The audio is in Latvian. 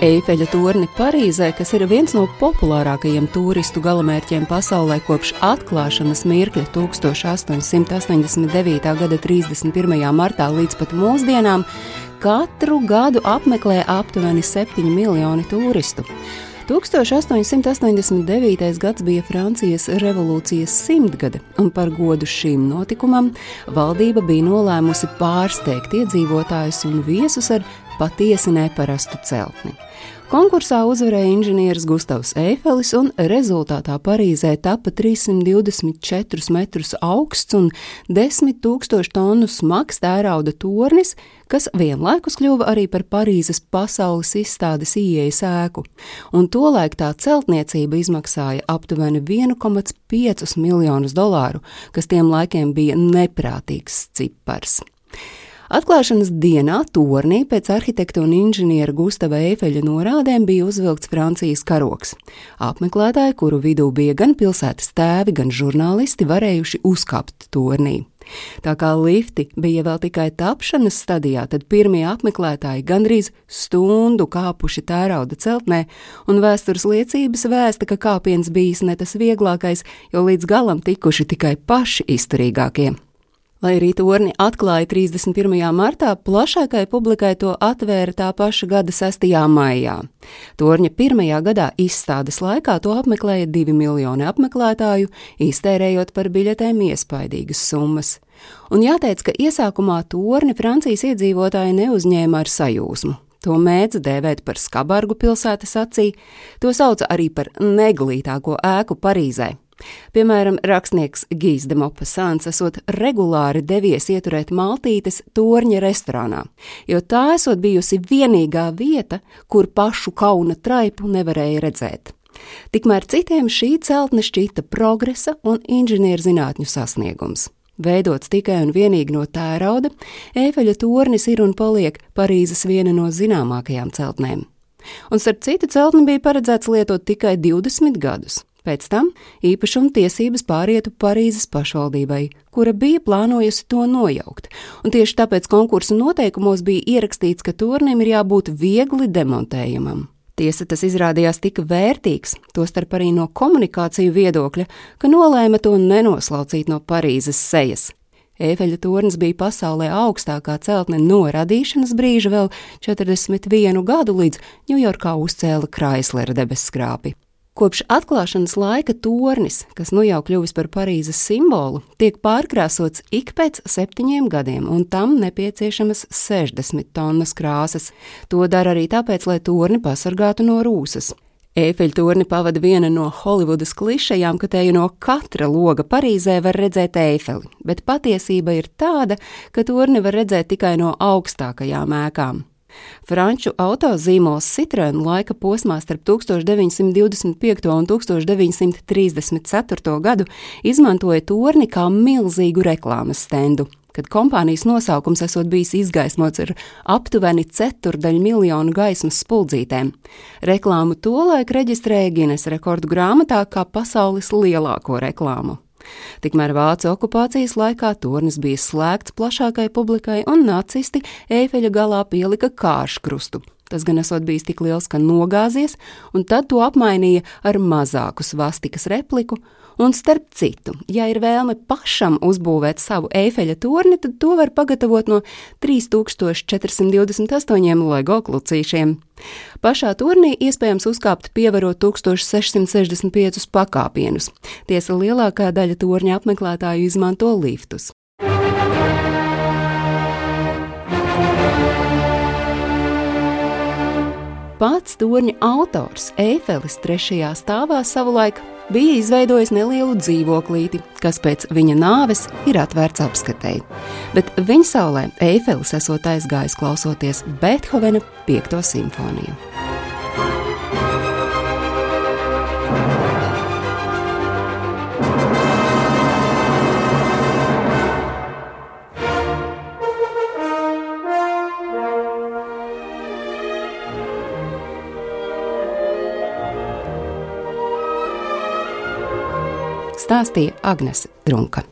Eifeļa torni Parīzē, kas ir viens no populārākajiem turistu galamērķiem pasaulē kopš atklāšanas mirkļa 1889. gada 31. martā līdz pat mūsdienām, katru gadu apmeklē aptuveni 7 miljoni turistu. 1889. gads bija Francijas revolūcijas simtgade, un par godu šim notikumam valdība bija nolēmusi pārsteigt iedzīvotājus un viesus ar patiesi neparastu celtni. Konkursā uzvarēja inženieris Gustavs Eifelis, un rezultātā Parīzē tapa 324 metrus augsts un 10 000 tonu smags tērauda tornis, kas vienlaikus kļuva arī par Parīzes pasaules izstādes ieejas ēku, un tolaik tā celtniecība izmaksāja aptuveni 1,5 miljonus dolāru, kas tiem laikiem bija neprātīgs cipars. Atklāšanas dienā tornī pēc arhitekta un inženiera Gustava Eifeļa norādēm bija uzvilkts Francijas karoks. Apmeklētāji, kuru vidū bija gan pilsētas tēvi, gan žurnālisti, varējuši uzkāpt tornī. Tā kā lifti bija vēl tikai tapšanas stadijā, tad pirmie apmeklētāji gandrīz stundu kāpuši tērauda celtnē, un vēstures liecības vēsta, ka kāpiens bijis ne tas vieglākais, jo līdz galam tikuši tikai paši izturīgākie. Lai arī torni atklāja 31. martā, plašākai publikai to atvēra tā paša gada 6. maijā. Torņa pirmajā gadā izstādes laikā to apmeklēja 2 miljoni apmeklētāju, iztērējot par biļetēm iespaidīgas summas. Un jāteic, ka iesākumā torni Francijas iedzīvotāji neuzņēma ar sajūsmu. To mēdz dēvēt par skabargu pilsētas acī, to sauca arī par neglītāko ēku Parīzē. Piemēram, rakstnieks Gijs de Mopasāns esot regulāri devies ieturēt maltītes torņa restorānā, jo tā esot bijusi vienīgā vieta, kur pašu kauna traipu nevarēja redzēt. Tikmēr citiem šī celtne šķita progresa un inženierzinātņu sasniegums. Veidots tikai un vienīgi no tērauda, Eifeļa tornis ir un paliek Parīzes viena no zināmākajām celtnēm. Un starp citu celtni bija paredzēts lietot tikai 20 gadus. Pēc tam īpašuma tiesības pārietu Parīzes pašvaldībai, kura bija plānojusi to nojaukt, un tieši tāpēc konkursu noteikumos bija ierakstīts, ka tornim ir jābūt viegli demontējamam. Tiesa tas izrādījās tik vērtīgs, tostarp arī no komunikāciju viedokļa, ka nolēma to nenoslaucīt no Parīzes sejas. Eifeļa tornis bija pasaulē augstākā celtne no radīšanas brīža vēl 41 gadu līdz Ņujorkā uzcēla Kraislera debesskrāpi. Kopš atklāšanas laika tornis, kas nu jau kļuvis par Parīzes simbolu, tiek pārkrāsots ik pēc septiņiem gadiem, un tam nepieciešamas 60 tonnas krāsas. To dara arī tāpēc, lai torni pasargātu no rūsas. Eifeļtorni pavada viena no Holivudas klišejām, ka te no katra loga Parīzē var redzēt eifeli, bet patiesība ir tāda, ka torni var redzēt tikai no augstākajām ēkām. Franču autozīmols Citroen laika posmā starp 1925. un 1934. gadu izmantoja torni kā milzīgu reklāmas stendu kad kompānijas nosaukums esot bijis izgaismots ar aptuveni ceturdaļu miljonu gaismas spuldzītēm. Reklāmu tolaik reģistrēja Guinness rekordu grāmatā kā pasaules lielāko reklāmu. Tikmēr vācu okupācijas laikā tornis bija slēgts plašākai publikai, un nacisti eifeļa galā pielika kārškrustu. Tas gan esot bijis tik liels, ka nogāzies, un tad to apmainīja ar mazāku svastikas repliku, Un starp citu, ja ir vēlme pašam uzbūvēt savu eifeļa torni, tad to var pagatavot no 3428 LEGO klucīšiem. Pašā turnī iespējams uzkāpt pievarot 1665 pakāpienus. Tiesa lielākā daļa torņa apmeklētāju izmanto liftus. Pats torņa autors Eifelis trešajā stāvā savulaik bija izveidojis nelielu dzīvoklīti, kas pēc viņa nāves ir atvērts apskatēji. Bet viņa saulē Eifelis esot aizgājis klausoties Beethovena 5. simfoniju. Stāstīja Agnese Drunka.